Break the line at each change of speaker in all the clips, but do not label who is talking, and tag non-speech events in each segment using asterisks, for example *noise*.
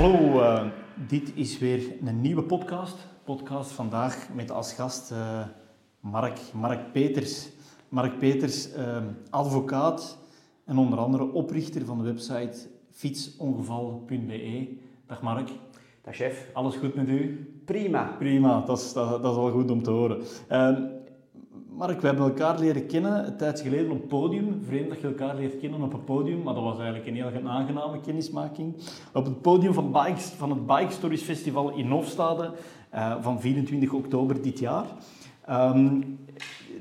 Hallo, uh, dit is weer een nieuwe podcast. Podcast vandaag met als gast uh, Mark, Mark Peters. Mark Peters, uh, advocaat en onder andere oprichter van de website fietsongeval.be. Dag Mark.
Dag chef.
Alles goed met u?
Prima.
Prima, dat is, dat, dat is wel goed om te horen. Ehm, Mark, we hebben elkaar leren kennen een tijd geleden op podium. Vreemd dat je elkaar leert kennen op een podium, maar dat was eigenlijk een heel aangename kennismaking. Op het podium van, Bikes, van het Bike Stories Festival in Hofstade uh, van 24 oktober dit jaar. Um,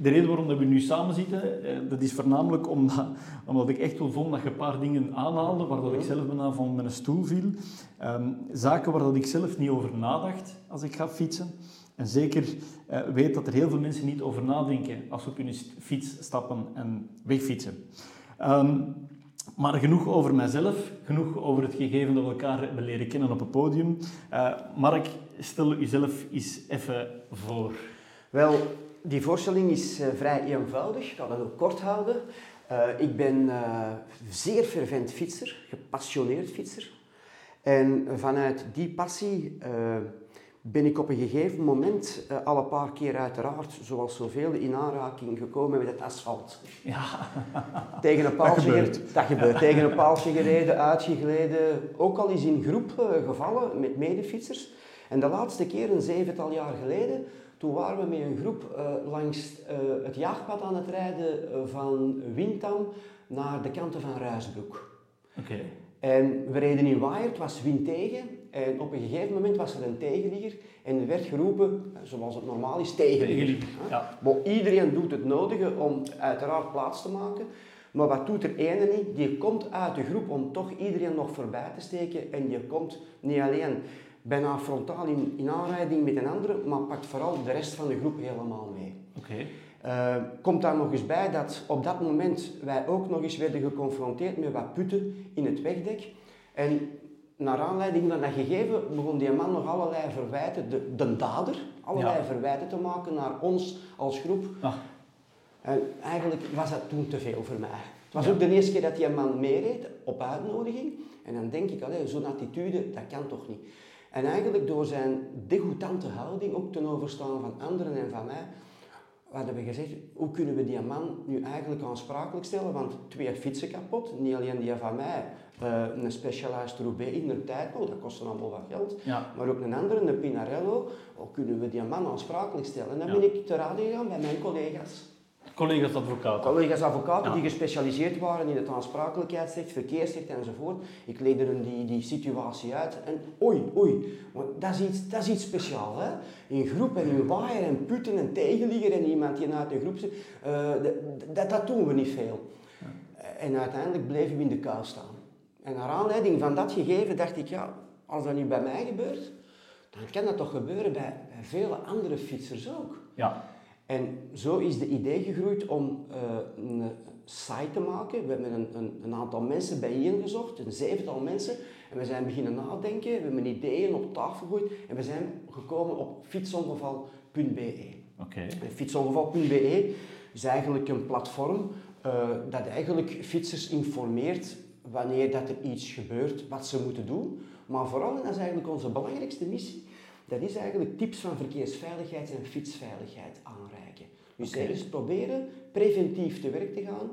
de reden waarom we nu samen zitten, uh, dat is voornamelijk omdat, omdat ik echt wel vond dat je een paar dingen aanhaalde waar dat ik zelf bijna van mijn stoel viel. Um, zaken waar dat ik zelf niet over nadacht als ik ga fietsen. En zeker uh, weet dat er heel veel mensen niet over nadenken als ze op hun fiets stappen en wegfietsen. Um, maar genoeg over mijzelf, genoeg over het gegeven dat we elkaar hebben leren kennen op het podium. Uh, Mark, stel jezelf eens even voor.
Wel, die voorstelling is uh, vrij eenvoudig. Ik ga dat heel kort houden. Ik ben zeer fervent fietser, gepassioneerd fietser. En vanuit die passie ben ik op een gegeven moment uh, al een paar keer uiteraard, zoals zoveel, in aanraking gekomen met het asfalt. Ja. *laughs* Tegen een paaltje, dat gebeurt. Dat gebeurt. Tegen een paaltje gereden, uitgegleden, ook al eens in groep uh, gevallen met medefietsers. En de laatste keer, een zevental jaar geleden, toen waren we met een groep uh, langs het jaagpad aan het rijden van Windam naar de kanten van Ruisbroek.
Oké.
En we reden in Waaier, het was wind tegen. En op een gegeven moment was er een tegenligger en er werd geroepen, zoals het normaal is, tegenligger.
Ja.
Maar iedereen doet het nodige om uiteraard plaats te maken. Maar wat doet er ene niet? Die komt uit de groep om toch iedereen nog voorbij te steken. En die komt niet alleen bijna frontaal in, in aanrijding met een andere, maar pakt vooral de rest van de groep helemaal mee.
Oké.
Uh, komt daar nog eens bij dat op dat moment wij ook nog eens werden geconfronteerd met wat putten in het wegdek. En naar aanleiding van dat gegeven begon die man nog allerlei verwijten, de, de dader, allerlei ja. verwijten te maken naar ons als groep. En eigenlijk was dat toen te veel voor mij. Het was ja. ook de eerste keer dat die man meereed, op uitnodiging. En dan denk ik, zo'n attitude, dat kan toch niet. En eigenlijk door zijn degoutante houding, ook ten overstaan van anderen en van mij, hadden we gezegd, hoe kunnen we die man nu eigenlijk aansprakelijk stellen? Want twee fietsen kapot, niet alleen die van mij, uh, een Specialized Roubaix in de tijd, oh, dat kostte allemaal wat geld,
ja.
maar ook een andere, een Pinarello, hoe kunnen we die man aansprakelijk stellen? En dan ja. ben ik te raden gegaan bij mijn collega's.
Collega's advocaten.
Collega's advocaten ja. die gespecialiseerd waren in het aansprakelijkheidsrecht, verkeersrecht enzovoort. Ik legde hun die, die situatie uit en oei, oei, want dat is iets, dat is iets speciaals. Hè? In groep en in waaier en putten en tegenligger en iemand die uit de groep zit, uh, dat, dat doen we niet veel. Ja. En uiteindelijk bleven we in de kou staan. En naar aanleiding van dat gegeven dacht ik, ja, als dat nu bij mij gebeurt, dan kan dat toch gebeuren bij, bij vele andere fietsers ook.
Ja.
En zo is de idee gegroeid om uh, een site te maken. We hebben een, een, een aantal mensen bijeengezocht, een zevental mensen. En we zijn beginnen nadenken, we hebben ideeën op tafel gegooid en we zijn gekomen op fietsongeval.be.
Okay.
Fietsongeval.be is eigenlijk een platform uh, dat eigenlijk fietsers informeert wanneer dat er iets gebeurt, wat ze moeten doen. Maar vooral, en dat is eigenlijk onze belangrijkste missie, dat is eigenlijk tips van verkeersveiligheid en fietsveiligheid aanreiken. Dus okay. eens proberen preventief te werk te gaan,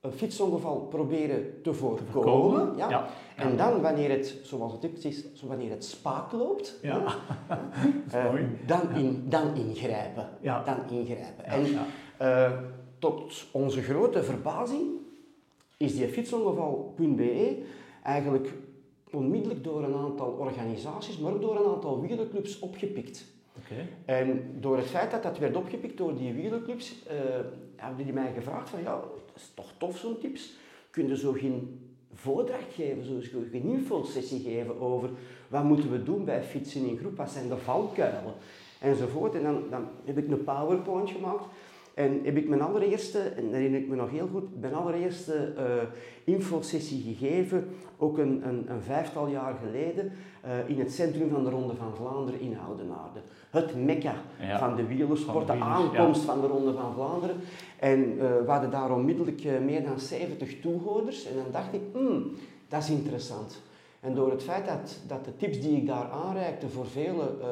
een fietsongeval proberen te voorkomen. Te voorkomen. Ja.
ja.
En dan, wanneer het, zoals het is, wanneer het spaak loopt,
ja.
uh, *laughs* dan, in, dan ingrijpen.
Ja.
Dan ingrijpen. En uh, tot onze grote verbazing is die fietsongeval.be eigenlijk onmiddellijk door een aantal organisaties, maar ook door een aantal wielerclubs opgepikt.
Okay.
En door het feit dat dat werd opgepikt door die wielerclubs, uh, hebben die mij gevraagd van ja, dat is toch tof zo'n tips. Kun je zo geen voordracht geven, zo geen infosessie geven over wat moeten we doen bij fietsen in groep, wat zijn de valkuilen enzovoort. En dan, dan heb ik een powerpoint gemaakt en heb ik mijn allereerste, en dat herinner ik me nog heel goed, mijn allereerste uh, infosessie gegeven, ook een, een, een, vijftal jaar geleden, uh, in het centrum van de Ronde van Vlaanderen in Oudenaarde. Het mekka
ja,
van de wielersport, de,
de
aankomst
ja.
van de Ronde van Vlaanderen. En uh, we hadden daar onmiddellijk meer dan 70 toehoorders. En dan dacht ik, hmm, dat is interessant. En door het feit dat, dat de tips die ik daar aanreikte voor vele uh,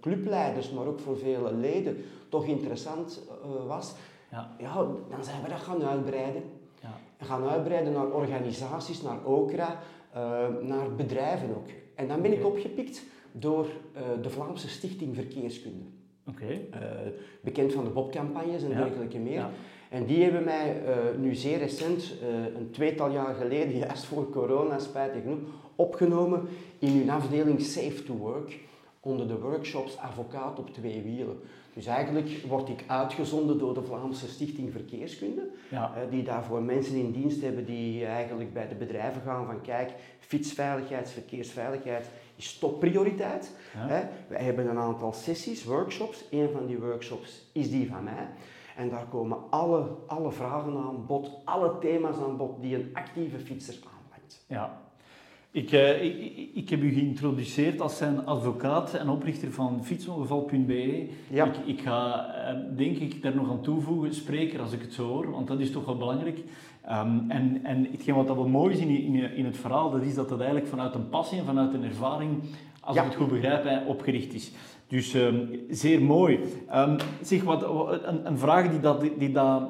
clubleiders, maar ook voor vele leden, toch interessant uh, was, ja. ja. dan zijn we dat gaan uitbreiden. Ja. Gaan uitbreiden naar organisaties, naar OCRA, uh, naar bedrijven ook. En dan ben ik opgepikt door de Vlaamse Stichting Verkeerskunde.
Okay.
bekend van de Bobcampagnes en dergelijke meer. En die hebben mij nu zeer recent, een tweetal jaar geleden, *laughs* juist voor corona, spijtig genoeg, opgenomen in hun afdeling Safe to Work onder de workshops Advocaat op twee wielen. Dus eigenlijk word ik uitgezonden door de Vlaamse Stichting Verkeerskunde, ja. Eh, die daarvoor mensen in dienst hebben die eigenlijk bij de bedrijven gaan van kijk, fietsveiligheid, verkeersveiligheid is topprioriteit. Ja. Wij hebben een aantal sessies, workshops. Een van die workshops is die van mij. En daar komen alle, alle vragen aan bod, alle thema's aan bod die een actieve fietser aanlangt.
Ja, ik, uh, ik, ik, heb u geïntroduceerd als zijn advocaat en oprichter van fietsongeval.be. Ja. Ik, ik, ga, uh, denk ik, daar nog aan toevoegen, spreker als ik het zo hoor, want dat is toch wel belangrijk. Um, en, en hetgeen wat dat wel mooi is in, in, in, het verhaal, dat is dat het eigenlijk vanuit een passie en vanuit een ervaring, als ja. ik het goed begrijp, opgericht is. Dus um, zeer mooi. Um, zeg, wat, een, een vraag die dat, die dat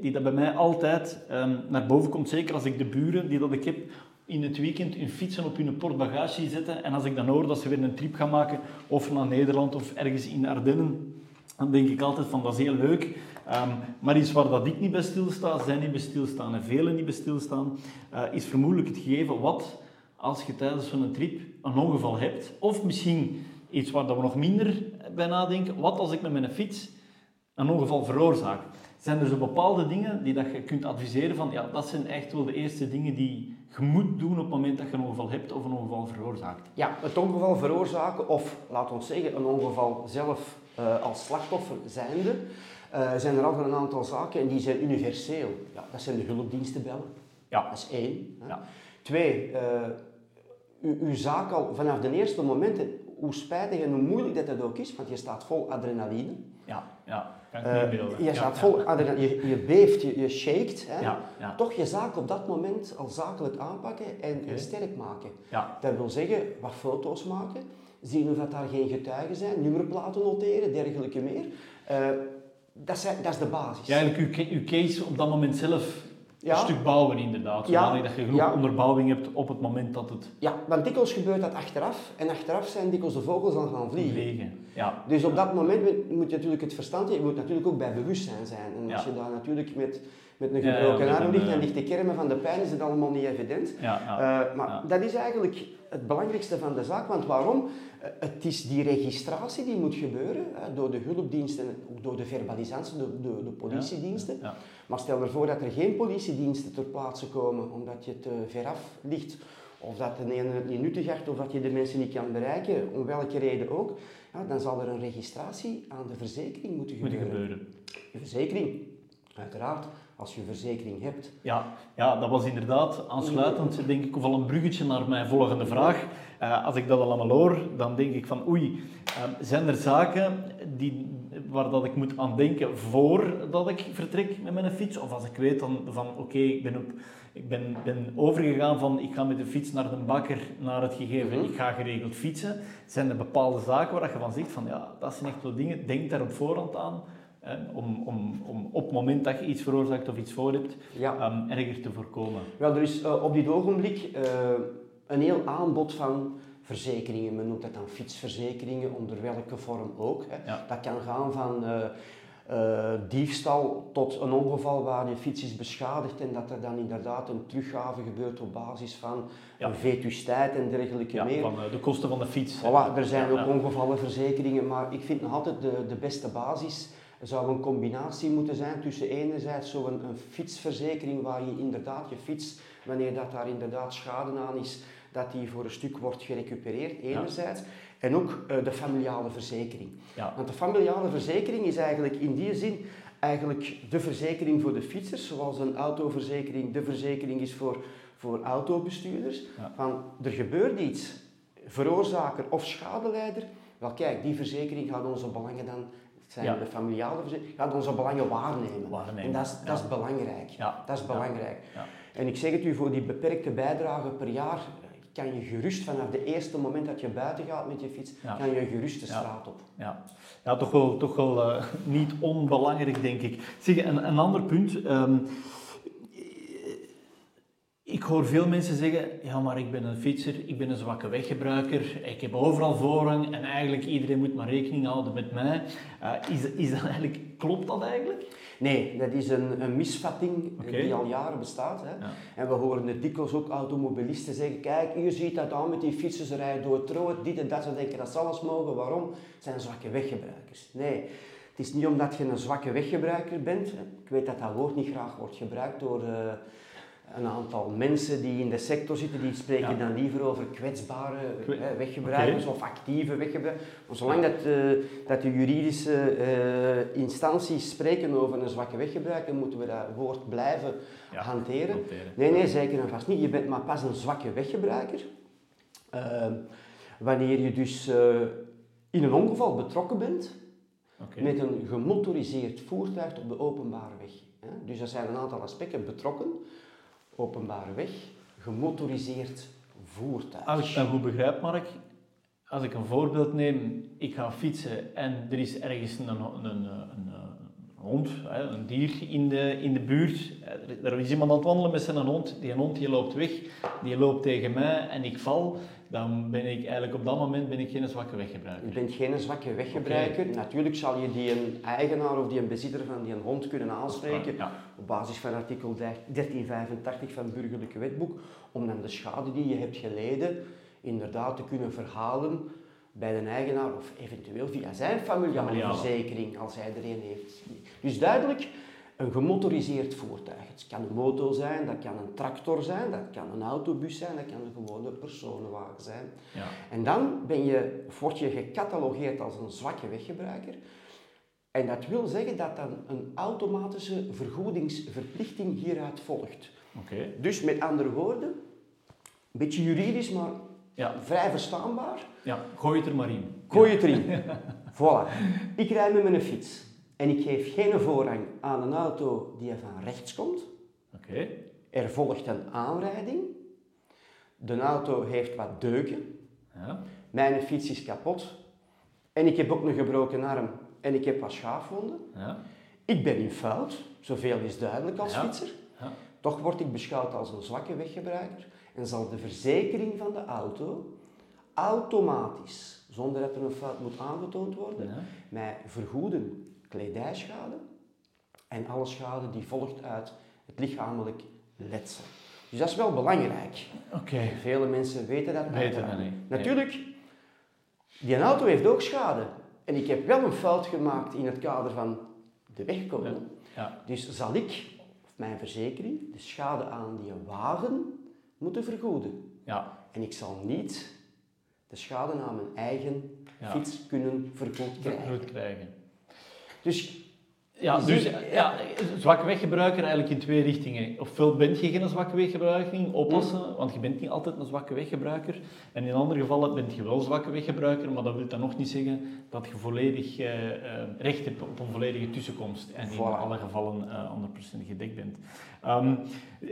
die dat bij mij altijd um, naar boven komt, zeker als ik de buren die dat ik heb in het weekend hun fietsen op hun portbagage zetten. En als ik dan hoor dat ze weer een trip gaan maken, of naar Nederland of ergens in Ardennen, dan denk ik altijd van dat is heel leuk. Um, maar iets waar dat ik niet bij stilsta, zij niet bij stilstaan en velen niet bij stilstaan, uh, is vermoedelijk het gegeven wat als je tijdens zo'n trip een ongeval hebt, of misschien iets waar dat we nog minder bij nadenken, wat als ik met mijn fiets een ongeval veroorzaak? Zijn er zo bepaalde dingen die dat je kunt adviseren van, ja, dat zijn echt wel de eerste dingen die je moet doen op het moment dat je een ongeval hebt of een ongeval veroorzaakt?
Ja, het ongeval veroorzaken of, laten we zeggen, een ongeval zelf uh, als slachtoffer zijnde, uh, zijn er altijd een aantal zaken en die zijn universeel. Ja, dat zijn de hulpdiensten bellen. Ja. Dat is één. Ja. Twee, uh, uw zaak al vanaf de eerste momenten, hoe spijtig en hoe moeilijk dat, dat ook is, want je staat vol adrenaline.
Ja, ja. Uh,
je staat vol je, je beeft, je, je shakt. Hè? Toch je zaak op dat moment al zakelijk aanpakken en, sterk maken. Dat wil zeggen, wat foto's maken, zien of dat daar geen getuigen zijn, nummerplaten noteren, dergelijke meer. Uh, dat, zijn, dat is de basis.
Ja, eigenlijk uw, uw case op dat moment zelf een stuk bouwen inderdaad, zodanig dat je genoeg onderbouwing hebt op het moment dat het...
Ja, want dikwijls gebeurt dat achteraf en achteraf zijn dikwijls de vogels dan gaan vliegen.
vliegen. Ja.
Dus op dat moment moet je natuurlijk het verstand je moet natuurlijk ook bij bewustzijn zijn. En als je daar natuurlijk met, met een gebroken arm ligt en ligt de kermen van de pijn, is het allemaal niet evident. Ja, uh, maar dat is eigenlijk het belangrijkste van de zaak, want waarom? Eh, het is die registratie die moet gebeuren door de hulpdiensten, ook door de verbalisanten, de, de, de politiediensten. Ja, maar stel ervoor dat er geen politiediensten ter plaatse komen omdat je te veraf ligt, of dat de ene het niet nuttig of dat je de mensen niet kan bereiken, om welke reden ook, ja, dan zal er een registratie aan de verzekering moeten gebeuren.
Moet gebeuren.
De verzekering, uiteraard, als je verzekering hebt.
Ja, ja dat was inderdaad aansluitend, denk ik, of al een bruggetje naar mijn volgende vraag. Uh, als ik dat allemaal hoor, dan denk ik van oei, uh, zijn er zaken die, waar dat ik moet aan denken voordat ik vertrek met mijn fiets? Of als ik weet dan van oké, ik ben, op, ik ben, ben overgegaan van ik ga met de fiets naar de bakker, naar het gegeven, mhm. ik ga geregeld fietsen. Zijn er bepaalde zaken waar je van zegt van ja, dat zijn echt wel dingen, denk daar op voorhand aan. Om, om, om op het moment dat je iets veroorzaakt of iets voor hebt, ja. um, erger te voorkomen.
Wel, er is uh, op dit ogenblik uh, een heel aanbod van verzekeringen. Men noemt dat dan fietsverzekeringen, onder welke vorm ook. Hè. Dat kan gaan van uh, uh, diefstal tot een ongeval waar je fiets is beschadigd en dat er dan inderdaad een teruggave gebeurt op basis van ja. een vetusteit en dergelijke ja, meer.
Van de kosten van de fiets.
Voilà, er zijn ook ongevallenverzekeringen, maar ik vind nog altijd de, de beste basis zou een combinatie moeten zijn tussen enerzijds zo'n een, een fietsverzekering waar je inderdaad je fiets, wanneer dat daar inderdaad schade aan is, dat die voor een stuk wordt gerecupereerd, enerzijds. En ook uh, de familiale verzekering. Ja. Want de familiale verzekering is eigenlijk in die zin eigenlijk de verzekering voor de fietsers, zoals een autoverzekering de verzekering is voor, voor autobestuurders. Van, er gebeurt iets, veroorzaker of schadeleider, wel kijk, die verzekering gaat onze belangen dan zijn
Ja.
de familiale verzekeringen, gaat onze belangen waarnemen.
Waarnemen,
En dat is, dat is belangrijk.
Ja.
Dat is belangrijk.
Ja.
En ik zeg het u, voor die beperkte bijdrage per jaar kan je gerust vanaf het eerste moment dat je buiten gaat met je fiets,
Ja.
kan je gerust de
Ja.
straat op.
Ja, ja toch wel, toch wel eh, niet onbelangrijk, denk ik. Zeg, een, een ander punt. ehm, ik hoor veel mensen zeggen, ja, maar ik ben een fietser, ik ben een zwakke weggebruiker, ik heb overal voorrang en eigenlijk iedereen moet maar rekening houden met mij. Eh, is, is dat eigenlijk, klopt dat eigenlijk?
Nee, dat is een, een misvatting die al jaren bestaat. Hè.
Ja.
En we horen het dikwijls ook automobilisten zeggen, kijk, hier ziet dat aan met die fietsers rijden door het rood, dit en dat. Ze denken dat ze alles mogen. Waarom? Het zijn zwakke weggebruikers. Nee, het is niet omdat je een zwakke weggebruiker bent. Hè. Ik weet dat dat woord niet graag wordt gebruikt door eh, een aantal mensen die in de sector zitten, die spreken
Ja.
dan liever over kwetsbare
Kwe-
hè, weggebruikers
Oké.
of actieve weggebruikers. Maar zolang dat, eh, dat de juridische eh, instanties spreken over een zwakke weggebruiker, moeten we dat woord blijven
Ja,
hanteren. Nee, nee, zeker en vast niet. Je bent maar pas een zwakke weggebruiker. eh, wanneer je dus eh, in een ongeval betrokken bent met een gemotoriseerd voertuig op de openbare weg. hè. Dus er zijn een aantal aspecten betrokken. Openbare weg, gemotoriseerd voertuig.
Als ik dat goed begrijp, Mark, als ik een voorbeeld neem, ik ga fietsen en er is ergens een, een, een, hond, een dier in de, in de buurt. Er er is iemand aan het wandelen met zijn hond, die hond die loopt weg, die loopt tegen mij en ik val. Dan ben ik eigenlijk op dat moment ben ik geen zwakke weggebruiker.
Je bent geen zwakke weggebruiker. Natuurlijk zal je die een eigenaar of die een bezitter van die een hond kunnen aanspreken
Ja,
op basis van artikel 1385 van het burgerlijke wetboek, om dan de schade die je hebt geleden inderdaad te kunnen verhalen bij de eigenaar of eventueel via zijn Familiale. verzekering als hij er een heeft. Dus duidelijk, een gemotoriseerd voertuig. Het kan een motor zijn, dat kan een tractor zijn, dat kan een autobus zijn, dat kan een gewone personenwagen zijn.
ja.
En dan ben je, of word je gecatalogeerd als een zwakke weggebruiker. En dat wil zeggen dat dan een automatische vergoedingsverplichting hieruit volgt.
oké.
Dus met andere woorden, een beetje juridisch, maar
Ja,
vrij verstaanbaar.
ja, gooi het er maar in.
Gooi het erin. *laughs* Voilà. Ik rijd met mijn fiets en ik geef geen voorrang aan een auto die van rechts komt.
Oké,
Er volgt een aanrijding. De auto heeft wat deuken.
ja,
Mijn fiets is kapot. En ik heb ook een gebroken arm en ik heb wat schaafwonden.
ja,
Ik ben in fout, zoveel is duidelijk als
Ja.
fietser.
ja.
Toch word ik beschouwd als een zwakke weggebruiker en zal de verzekering van de auto automatisch, zonder dat er een fout moet aangetoond worden, mij vergoeden kledijschade en alle schade die volgt uit het lichamelijk letsel. Dus dat is wel belangrijk.
Oké,
Vele mensen weten dat
Weten
uiteraard.
dat niet.
Natuurlijk, die auto heeft ook schade. En ik heb wel een fout gemaakt in het kader van de wegcode.
ja,
Dus zal ik, of mijn verzekering, de schade aan die wagen moeten vergoeden.
ja,
En ik zal niet de schade aan mijn eigen fiets kunnen vergoed krijgen.
goed krijgen.
Dus
Ja,
Je
dus
ziet-
ja, zwakke weggebruiker eigenlijk in twee richtingen. Ofwel ben je geen zwakke weggebruiker, oppassen, want je bent niet altijd een zwakke weggebruiker. En in andere gevallen ben je wel zwakke weggebruiker, maar dat wil dan nog niet zeggen dat je volledig eh, eh, recht hebt op een volledige tussenkomst en in
Voilà.
alle gevallen eh 100% gedekt bent. Ehm, eh,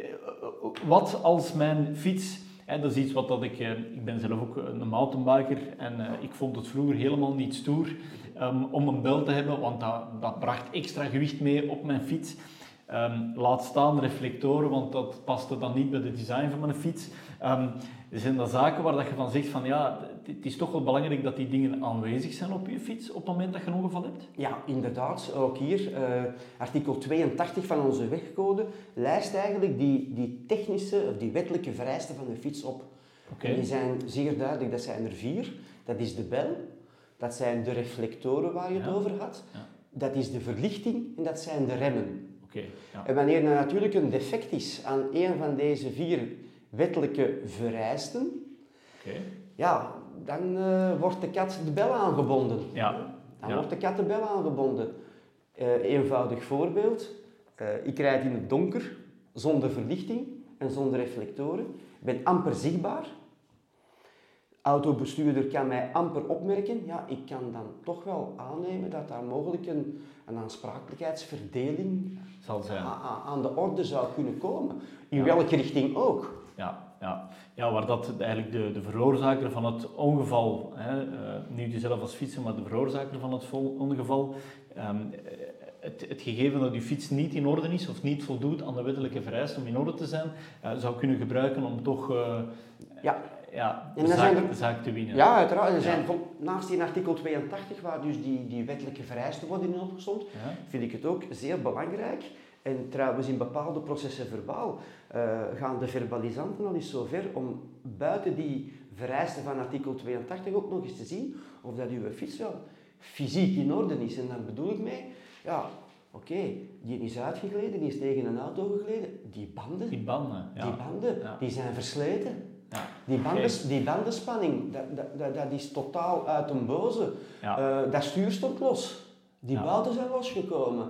wat als mijn fiets Hè, dat is iets wat dat ik... eh, ik ben zelf ook een mountainbiker en eh, ik vond het vroeger helemaal niet stoer ehm, om een bel te hebben, want dat, dat bracht extra gewicht mee op mijn fiets. Ehm, laat staan reflectoren, want dat paste dan niet bij de design van mijn fiets. Ehm, zijn dat zaken waar dat je van zegt van ja, het- het is toch wel belangrijk dat die dingen aanwezig zijn op je fiets op het moment dat je een ongeval hebt?
Ja, inderdaad. Ook hier, eh, artikel 82 van onze wegcode lijst eigenlijk die, die technische of die wettelijke vereisten van de fiets op. En die zijn zeer duidelijk, dat zijn er vier. Dat is de bel, dat zijn de reflectoren waar je het over had,
Ja.
dat is de verlichting en dat zijn de remmen.
Oké, ja.
En wanneer er natuurlijk een defect is aan een van deze vier wettelijke vereisten, ja, dan eh, wordt de kat de bel aangebonden.
Ja.
Dan wordt de kat de bel aangebonden. Eh, eenvoudig voorbeeld. Eh, ik rijd in het donker, zonder verlichting en zonder reflectoren. Ik ben amper zichtbaar. Autobestuurder kan mij amper opmerken. Ja, ik kan dan toch wel aannemen dat daar mogelijk een, een aansprakelijkheidsverdeling
Zal zijn.
aan de orde zou kunnen komen. In
Ja.
welke richting ook.
Ja, ja. ja, waar dat eigenlijk de, de veroorzaker van het ongeval, hè, eh, niet jezelf als fietser, maar de veroorzaker van het vol- ongeval, ehm, eh, het, het gegeven dat je fiets niet in orde is of niet voldoet aan de wettelijke vereisten om in orde te zijn, eh, zou kunnen gebruiken om toch eh,
Ja.
Ja,
En
de, zaak,
er-
de zaak te winnen.
Ja, uiteraard. Er zijn
Ja.
naast die artikel 82, waar dus die, die wettelijke vereisten worden in opgezond,
Ja?
vind ik het ook zeer belangrijk. En trouwens, in bepaalde processen verbaal eh, gaan de verbalisanten al eens zover om buiten die vereisten van artikel 82 ook nog eens te zien of dat uw fiets wel fysiek in orde is. En daar bedoel ik mee, ja, oké, die is uitgegleden, die is tegen een auto gegleden. Die banden,
Die banden. Ja.
die, banden die zijn versleten. Die, die bandenspanning, dat, dat, dat, is totaal uit een boze.
Ja.
Eh, dat stuur stond los. Die
Ja.
bouten zijn losgekomen.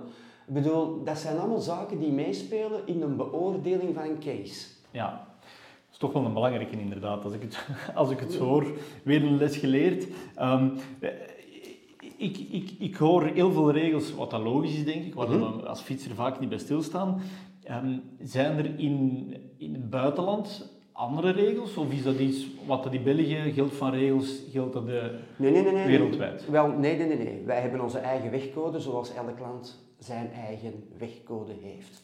Ik bedoel, dat zijn allemaal zaken die meespelen in een beoordeling van een case.
Ja, dat is toch wel een belangrijke inderdaad. Als ik het, *laughs* als ik het zo hoor, weer een les geleerd. Ehm, eh, ik, ik, ik hoor heel veel regels, wat dat logisch is denk ik, waar
Mhm.
we als fietser vaak niet bij stilstaan. Ehm, zijn er in, in het buitenland andere regels? Of is dat iets wat in België geldt van regels, geldt dat de,
Nee, nee, nee. nee.
wereldwijd?
Wel, nee, nee, nee, nee. Wij hebben onze eigen wegcode, zoals elk land zijn eigen wegcode heeft.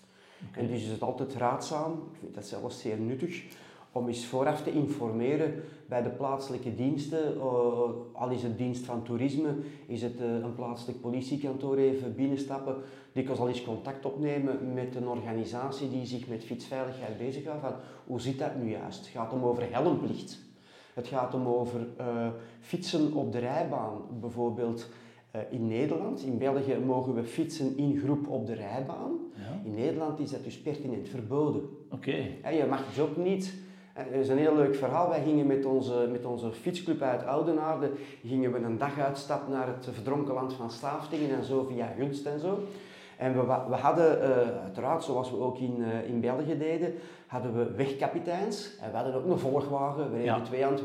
En dus is het altijd raadzaam, ik vind dat zelfs zeer nuttig, om eens vooraf te informeren bij de plaatselijke diensten. eh, al is het dienst van toerisme, is het eh, een plaatselijk politiekantoor even binnenstappen, dikwijls al eens contact opnemen met een organisatie die zich met fietsveiligheid bezighoudt. Van, hoe zit dat nu juist? Het gaat om over helmplicht. Het gaat om over eh, fietsen op de rijbaan. Bijvoorbeeld in Nederland, in België mogen we fietsen in groep op de rijbaan.
Ja?
In Nederland is dat dus pertinent verboden.
Oké.
Je mag dus ook niet... eh, Er is een heel leuk verhaal. Wij gingen met onze, met onze fietsclub uit Oudenaarde gingen we een dag uitstap naar het verdronken land van Staaftingen en zo via Gunst en zo. En we, we hadden eh, uiteraard, zoals we ook in, eh, in België deden, hadden we wegkapiteins. En we hadden ook een volgwagen, we reden
Ja.
twee aan het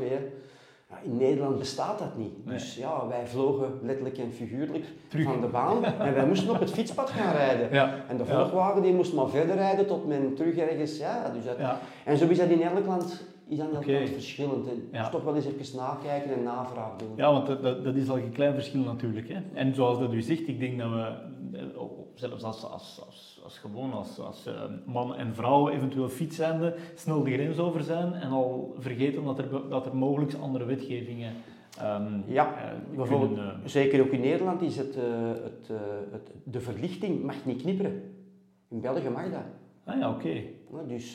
in Nederland bestaat dat niet.
Nee.
Dus ja, wij vlogen letterlijk en figuurlijk
Terug.
van de baan en wij moesten op het fietspad gaan rijden.
Ja.
En de volgwagen die moest maar verder rijden tot men terug ergens, ja, dus dat,
Ja.
en zo is dat in elk land, is dat verschillend. En
Ja.
dus toch wel eens even nakijken en navraag doen.
Ja, want dat, dat, dat is al een klein verschil natuurlijk. Hè. En zoals dat u zegt, ik denk dat we, eh, zelfs als, als, als, als gewoon als, als eh, man en vrouw eventueel fietsende, snel de grens over zijn en al vergeten dat er, dat er mogelijk andere wetgevingen ehm,
Ja,
eh,
bijvoorbeeld-
kunnen... eh,
Zeker ook in Nederland is het, het, het, de verlichting mag niet knipperen. In België mag dat.
ah ja, oké.
Dus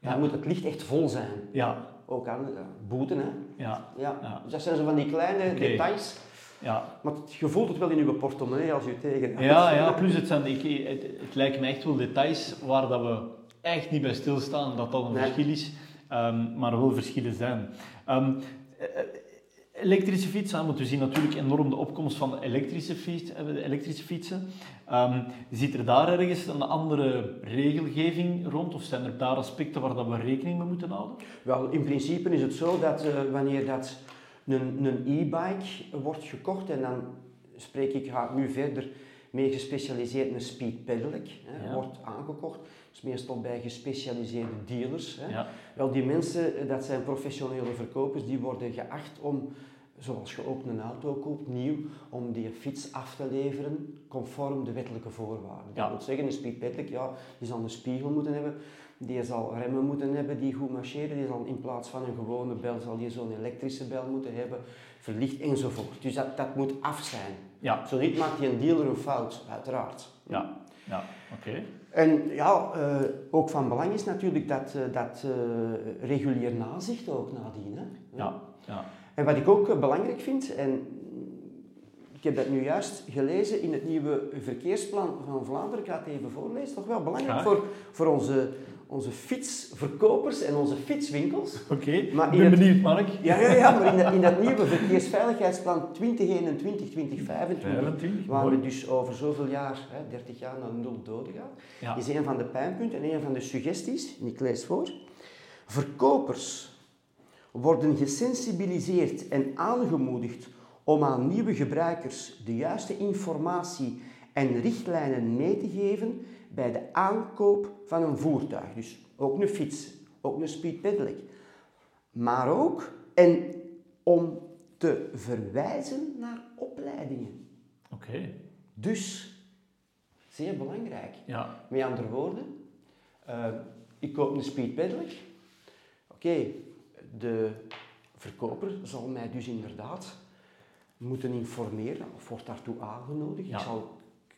Ja.
dan moet het licht echt vol zijn.
Ja,
Ook aan boeten, hè.
ja,
Ja.
Ja.
Dus dat zijn zo van die kleine details.
Ja.
Maar het- je voelt het wel in je portemonnee als je tegen
Ja, ja, *laughs* plus het, zijn, ik, het, het lijken me echt wel details waar dat we echt niet bij stilstaan dat dat een
Nee.
verschil is, ehm, maar wel verschillen zijn. Ehm, eh, elektrische fietsen, want we zien natuurlijk enorm de opkomst van elektrische, fiets, eh, de elektrische fietsen. Ehm, zit er daar ergens een andere regelgeving rond, of zijn er daar aspecten waar dat we rekening mee moeten houden?
Wel, in principe is het zo dat eh, wanneer dat een, een e-bike wordt gekocht, en dan spreek ik, ga nu verder meer gespecialiseerd een speed pedelec, hè,
Ja.
wordt aangekocht. Dat is meestal bij gespecialiseerde dealers. Hè.
Ja,
Wel, die mensen, eh, dat zijn professionele verkopers, die worden geacht om, zoals je ook een auto koopt, nieuw, om die fiets af te leveren conform de wettelijke voorwaarden.
Ja.
Dat wil zeggen, een speed pedelec, ja, die zal een spiegel moeten hebben, die zal remmen moeten hebben die goed marcheren, die zal in plaats van een gewone bel, zal die zo'n elektrische bel moeten hebben, verlicht enzovoort. Dus dat, dat moet af zijn.
ja,
Zo niet maakt die een dealer een fout, uiteraard.
ja, ja oké.
En ja, eh, ook van belang is natuurlijk dat, eh, dat eh, regulier nazicht ook nadien. Hè?
Ja, ja,
En wat ik ook belangrijk vind, en ik heb dat nu juist gelezen in het nieuwe verkeersplan van Vlaanderen, ik ga het even voorlezen, toch wel belangrijk voor, voor onze, onze fietsverkopers en onze fietswinkels.
oké.
Maar
Ik
in
ben
het-
benieuwd, Mark.
Ja, ja, ja maar in dat, in dat nieuwe verkeersveiligheidsplan 2021-2025,
25,
waar we dus over zoveel jaar, hè, 30 jaar naar nul doden gaan,
Ja.
is een van de pijnpunten en een van de suggesties, en ik lees voor. Verkopers worden gesensibiliseerd en aangemoedigd om aan nieuwe gebruikers de juiste informatie en richtlijnen mee te geven bij de aankoop van een voertuig. Dus ook een fiets, ook een speedpedelec. Maar ook en om te verwijzen naar opleidingen.
Oké.
Dus, zeer belangrijk.
Ja.
Met andere woorden, uh, ik koop een speedpedelec. Oké, de verkoper zal mij dus inderdaad moeten informeren of wordt daartoe aangenodigd. Ik, zal,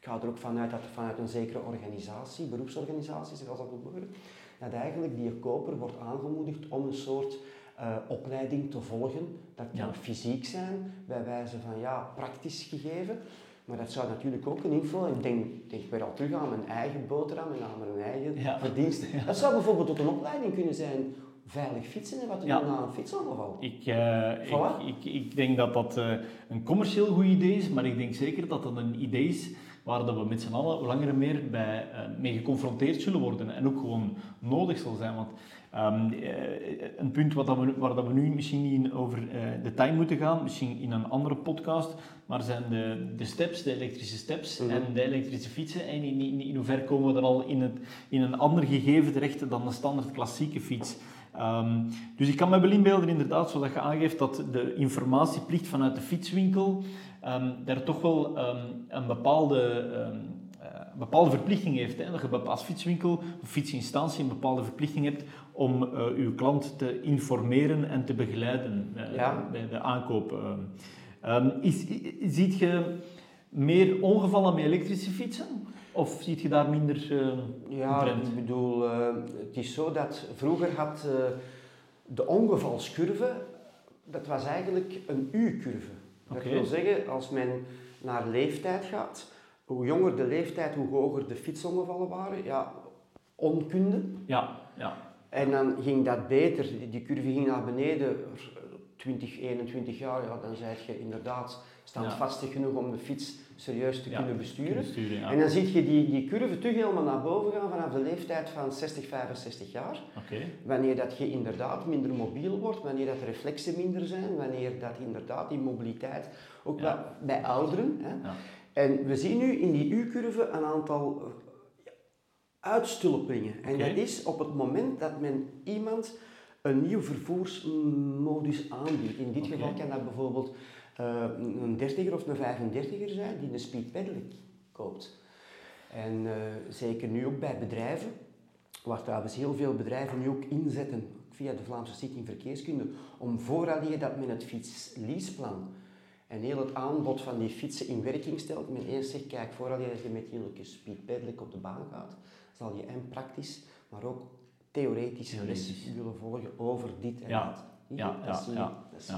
ga er ook vanuit dat vanuit een zekere organisatie, beroepsorganisatie zoals dat moet worden, dat eigenlijk die koper wordt aangemoedigd om een soort uh, opleiding te volgen. Dat kan fysiek zijn, bij wijze van ja, praktisch gegeven. Maar dat zou natuurlijk ook een info, ik denk, denk weer al terug aan mijn eigen boterham en aan mijn eigen ja. verdiensten. Dat zou bijvoorbeeld tot een opleiding kunnen zijn veilig fietsen en wat te ja. doen na een fietsongeval.
Ik, uh, ik, ik, ik, denk dat dat uh, een commercieel goed idee is, maar ik denk zeker dat dat een idee is waar dat we met z'n allen langer meer bij, uh, mee geconfronteerd zullen worden en ook gewoon nodig zal zijn. Want um, een punt wat dat we, waar dat we nu misschien niet over de time moeten gaan, misschien in een andere podcast, maar zijn de, de steps, de elektrische steps mm -hmm. en de elektrische fietsen. En in, in, in hoeverre komen we dan al in, het, in een ander gegeven terecht dan de standaard klassieke fiets? Um, dus ik kan me wel inbeelden, inderdaad, zoals je aangeeft, dat de informatieplicht vanuit de fietswinkel um, daar toch wel um, een bepaalde, uh, bepaalde verplichting heeft. Hè? Dat je als fietswinkel of fietsinstantie een bepaalde verplichting hebt om uh, uw klant te informeren en te begeleiden uh, ja. bij de aankoop. Is, ziet je meer ongevallen met elektrische fietsen? Of ziet je daar minder uh,
Ja, ik bedoel, uh, het is zo dat vroeger had uh, de ongevalscurve, dat was eigenlijk een U-curve. Dat wil zeggen, als men naar leeftijd gaat, hoe jonger de leeftijd, hoe hoger de fietsongevallen waren. Ja, onkunde.
Ja, ja.
En dan ging dat beter, die curve ging naar beneden, 20, 21 jaar, ja, dan zei je inderdaad standvastig ja. genoeg om de fiets serieus te kunnen besturen. ja. En dan zie je die, die curve terug helemaal naar boven gaan vanaf de leeftijd van 60, 65 jaar.
Okay.
Wanneer dat je inderdaad minder mobiel wordt, wanneer dat de reflexen minder zijn, wanneer dat inderdaad die mobiliteit ook bij ouderen. Hè. En we zien nu in die U-curve een aantal eh, uitstulpingen. En dat is op het moment dat men iemand een nieuw vervoersmodus aanbiedt. In dit geval kan dat bijvoorbeeld een dertiger of een 35er zijn die een speed pedelec koopt. En uh, zeker nu ook bij bedrijven, waar trouwens heel veel bedrijven nu ook inzetten via de Vlaamse Stichting Verkeerskunde, om vooraleer dat men het fietsleaseplan en heel het aanbod van die fietsen in werking stelt, men eerst zegt, kijk, vooraleer je met die speed pedelec op de baan gaat, zal je en praktisch, maar ook theoretisch les willen volgen over dit en
ja.
dat.
Ja, ja, ja, ja. Uh,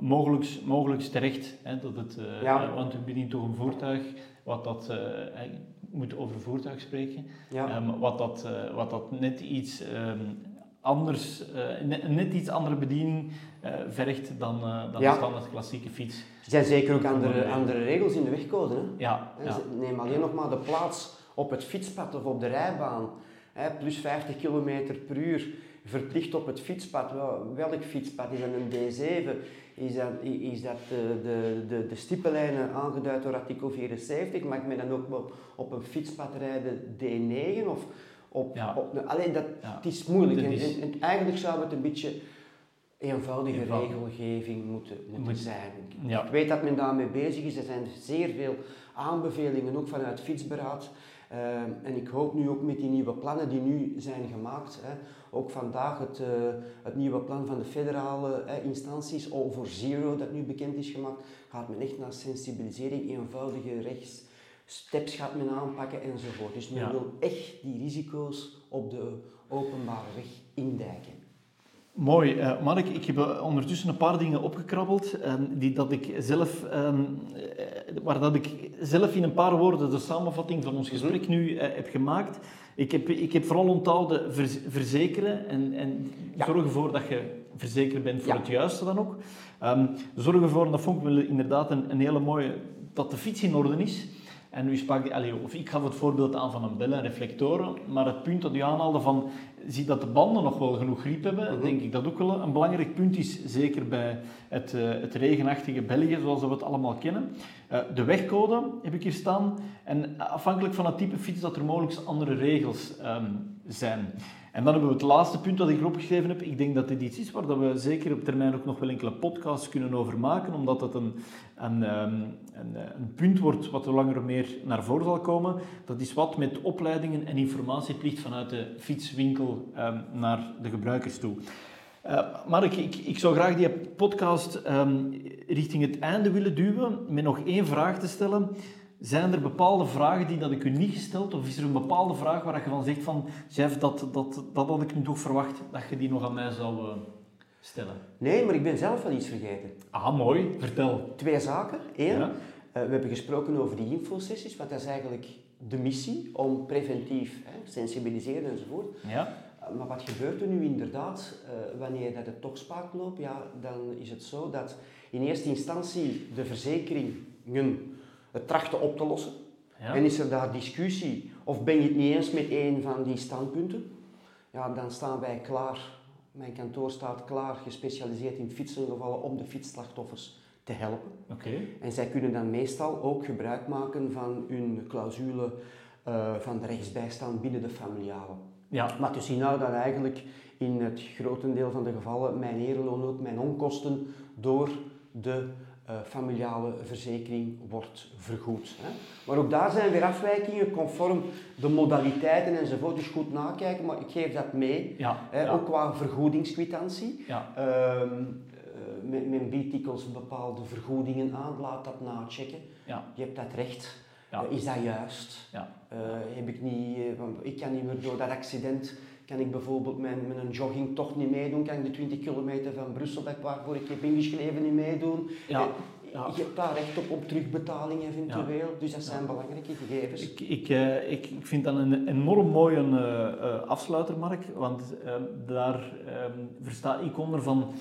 mogelijk, mogelijk terecht, hè, dat het, ja. want u bedient toch een voertuig, wat dat, uh, moet over voertuig spreken, ja. um, wat, dat, wat dat net iets um, anders, net, net, iets andere bediening vergt dan, dan ja. de standaard klassieke fiets.
Er zijn zeker ook andere, andere regels in de wegcode. Hè?
Ja,
ja. Neem alleen nog maar de plaats op het fietspad of op de rijbaan, hè, plus 50 km per uur verplicht op het fietspad. welk fietspad? Is dat een D7? Is dat, is dat de, de, de, de stippenlijnen aangeduid door artikel 74? Mag men dan ook op een fietspad rijden D9? Of op, ja. op alleen dat, ja. het is moeilijk. En, en, eigenlijk zou het een beetje eenvoudige Eenvoudig. regelgeving moeten, moeten zijn. Ja. Ik weet dat men daarmee bezig is. Er zijn zeer veel aanbevelingen, ook vanuit fietsberaad. Uh, en ik hoop nu ook met die nieuwe plannen die nu zijn gemaakt, hè, ook vandaag het, uh, het nieuwe plan van de federale uh, instanties, All for Zero, dat nu bekend is gemaakt, gaat men echt naar sensibilisering, eenvoudige rechts, steps gaat men aanpakken enzovoort. Dus men wil echt die risico's op de openbare weg indijken.
Mooi. Uh, Mark, ik heb ondertussen een paar dingen opgekrabbeld um, die dat ik zelf, um, waar dat ik zelf in een paar woorden de samenvatting van ons gesprek mhm. nu uh, heb gemaakt. Ik heb, ik heb vooral onthouden verzekeren en, en ja. zorg ervoor dat je verzekerd bent voor ja. het juiste dan ook. Um, zorg ervoor, dat vond ik inderdaad een, een hele mooie, dat de fiets in orde is. En u sprak, allee, of ik gaf het voorbeeld aan van een bel en reflectoren, maar het punt dat u aanhaalde van, zie dat de banden nog wel genoeg grip hebben,
Mhm.
denk ik dat ook wel een belangrijk punt is, zeker bij het, eh, het regenachtige België, zoals we het allemaal kennen. Eh, de wegcode heb ik hier staan, en afhankelijk van het type fiets dat er mogelijk andere regels ehm, zijn. En dan hebben we het laatste punt dat ik erop geschreven heb. Ik denk dat dit iets is waar dat we zeker op termijn ook nog wel enkele podcasts kunnen over maken, omdat het een, een, een, eh, een punt wordt wat er langer meer naar voren zal komen. Dat is wat met opleidingen en informatieplicht vanuit de fietswinkel ehm, naar de gebruikers toe. Eh, Mark, ik, ik zou graag die podcast ehm, richting het einde willen duwen met nog één vraag te stellen. Zijn er bepaalde vragen die dat ik u niet gesteld of is er een bepaalde vraag waar je van zegt van Jeff, dat, dat, dat had ik nu toch verwacht dat je die nog aan mij zou eh, stellen?
Nee, maar ik ben zelf wel iets vergeten.
Ah, mooi. Vertel.
Twee zaken. Eén,
Ja.
eh, we hebben gesproken over die infosessies, wat dat is eigenlijk de missie om preventief hè, sensibiliseren enzovoort.
Ja?
Uh, Maar wat gebeurt er nu inderdaad uh, wanneer dat het toch spaak loopt? Ja, dan is het zo dat in eerste instantie de verzekeringen het trachten op te lossen.
Ja.
En is er daar discussie of ben je het niet eens met een van die standpunten? Ja, dan staan wij klaar. Mijn kantoor staat klaar, gespecialiseerd in fietsongevallen om de fietsslachtoffers te helpen.
Oké.
En zij kunnen dan meestal ook gebruik maken van hun clausule uh, van de rechtsbijstand binnen de familiale.
Ja.
Maar dus inhoudt dat eigenlijk in het grotendeel van de gevallen mijn eerloon ook, mijn onkosten door de uh, familiale verzekering wordt vergoed. Hè. Maar ook daar zijn weer afwijkingen conform de modaliteiten enzovoort. Dus goed nakijken, maar ik geef dat mee.
Ja.
Hè,
ja.
Ook qua vergoedingsquitantie.
Ja.
Uh, men, men biedt dikwijls bepaalde vergoedingen aan, laat dat nachecken.
Ja.
Je hebt dat recht.
Ja.
Uh, is dat juist?
Ja.
Heb ik, niet, ik kan niet meer door dat accident, kan ik bijvoorbeeld mijn, mijn joggingtocht niet meedoen, kan ik de 20 kilometer van Brussel, waarvoor ik heb ingeschreven, niet meedoen.
Ja. Ja.
Je hebt daar recht op, op terugbetaling eventueel, ja. dus dat zijn ja. belangrijke gegevens.
Ik, ik, uh, ik, ik vind dat een enorm mooie uh, uh, afsluiter, Mark, want daar um, versta ik onder van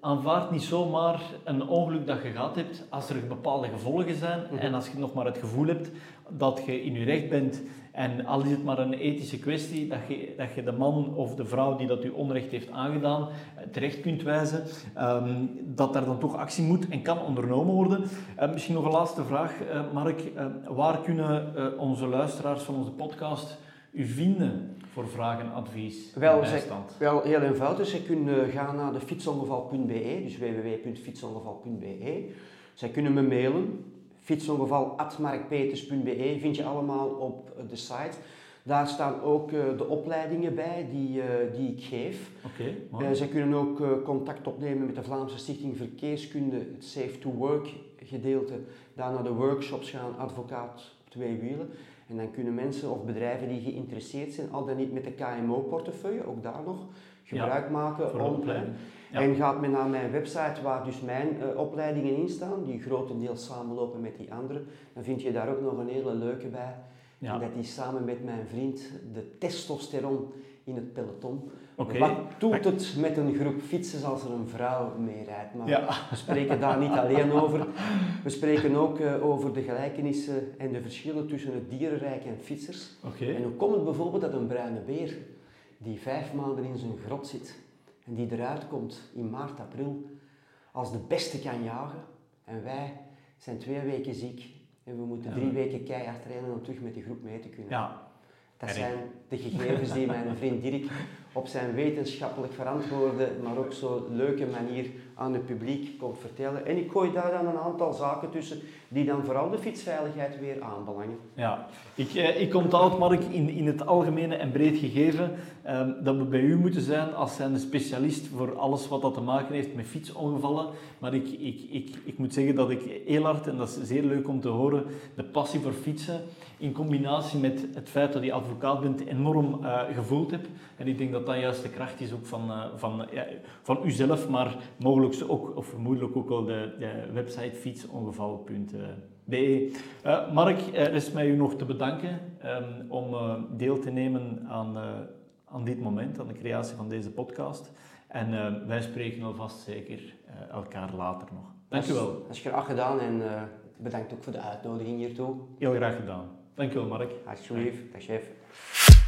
aanvaard niet zomaar een ongeluk dat je gehad hebt als er bepaalde gevolgen zijn mm -hmm. en als je nog maar het gevoel hebt dat je in je recht bent en al is het maar een ethische kwestie, dat je, dat je de man of de vrouw die dat u onrecht heeft aangedaan terecht kunt wijzen, um, dat daar dan toch actie moet en kan ondernomen worden. Uh, misschien nog een laatste vraag, uh, Mark. Uh, waar kunnen onze luisteraars van onze podcast u vinden voor vragen, advies
wel,
en bijstand?
Zij, wel, heel eenvoudig. Ze kunnen gaan naar de fietsongeval.be, dus www.fietsongeval.be. Zij kunnen me mailen, fietsongeval.markpeters.be, vind je allemaal op de site. Daar staan ook uh, de opleidingen bij die, uh, die ik geef.
Okay,
uh, zij kunnen ook contact opnemen met de Vlaamse Stichting Verkeerskunde, het Safe to Work gedeelte. Daar naar de workshops gaan, advocaat op twee wielen. En dan kunnen mensen of bedrijven die geïnteresseerd zijn, al dan niet met de KMO-portefeuille, ook daar nog gebruik maken.
Om.
En gaat men naar mijn website waar dus mijn uh, opleidingen in staan, die grotendeels samenlopen met die andere, dan vind je daar ook nog een hele leuke bij. En dat is samen met mijn vriend de testosteron in het peloton.
Okay.
Wat doet het met een groep fietsers als er een vrouw mee rijdt? Maar
ja.
we spreken daar niet alleen over. We spreken ook uh, over de gelijkenissen en de verschillen tussen het dierenrijk en fietsers.
Okay.
En hoe komt het bijvoorbeeld dat een bruine beer die vijf maanden in zijn grot zit en die eruit komt in maart, april, als de beste kan jagen en wij zijn twee weken ziek en we moeten drie weken keihard trainen om terug met de groep mee te kunnen.
Ja.
Dat zijn de gegevens die mijn vriend Dirk *laughs* op zijn wetenschappelijk verantwoorde, maar ook zo leuke manier aan het publiek komt vertellen. En ik gooi daar dan een aantal zaken tussen die dan vooral de fietsveiligheid weer aanbelangen.
Ja, ik, eh, ik onthoud Mark in, in het algemene en breed gegeven eh, dat we bij u moeten zijn als zijnde specialist voor alles wat dat te maken heeft met fietsongevallen. Maar ik, ik, ik, ik moet zeggen dat ik heel hard, en dat is zeer leuk om te horen, de passie voor fietsen in combinatie met het feit dat je advocaat bent enorm uh, gevoeld heb. En ik denk dat dat juist de kracht is ook van, uh, van, ja, van uzelf, maar mogelijk ook, of vermoedelijk ook wel de, de website fietsongeval.be. Uh, Mark, er is mij u nog te bedanken um, om uh, deel te nemen aan, uh, aan dit moment, aan de creatie van deze podcast. En wij spreken alvast zeker elkaar later nog. Dank u wel.
Dat is graag gedaan en bedankt ook voor de uitnodiging hiertoe.
Heel graag gedaan. Dankjewel, Mark.
Alsjeblieft, dag chef.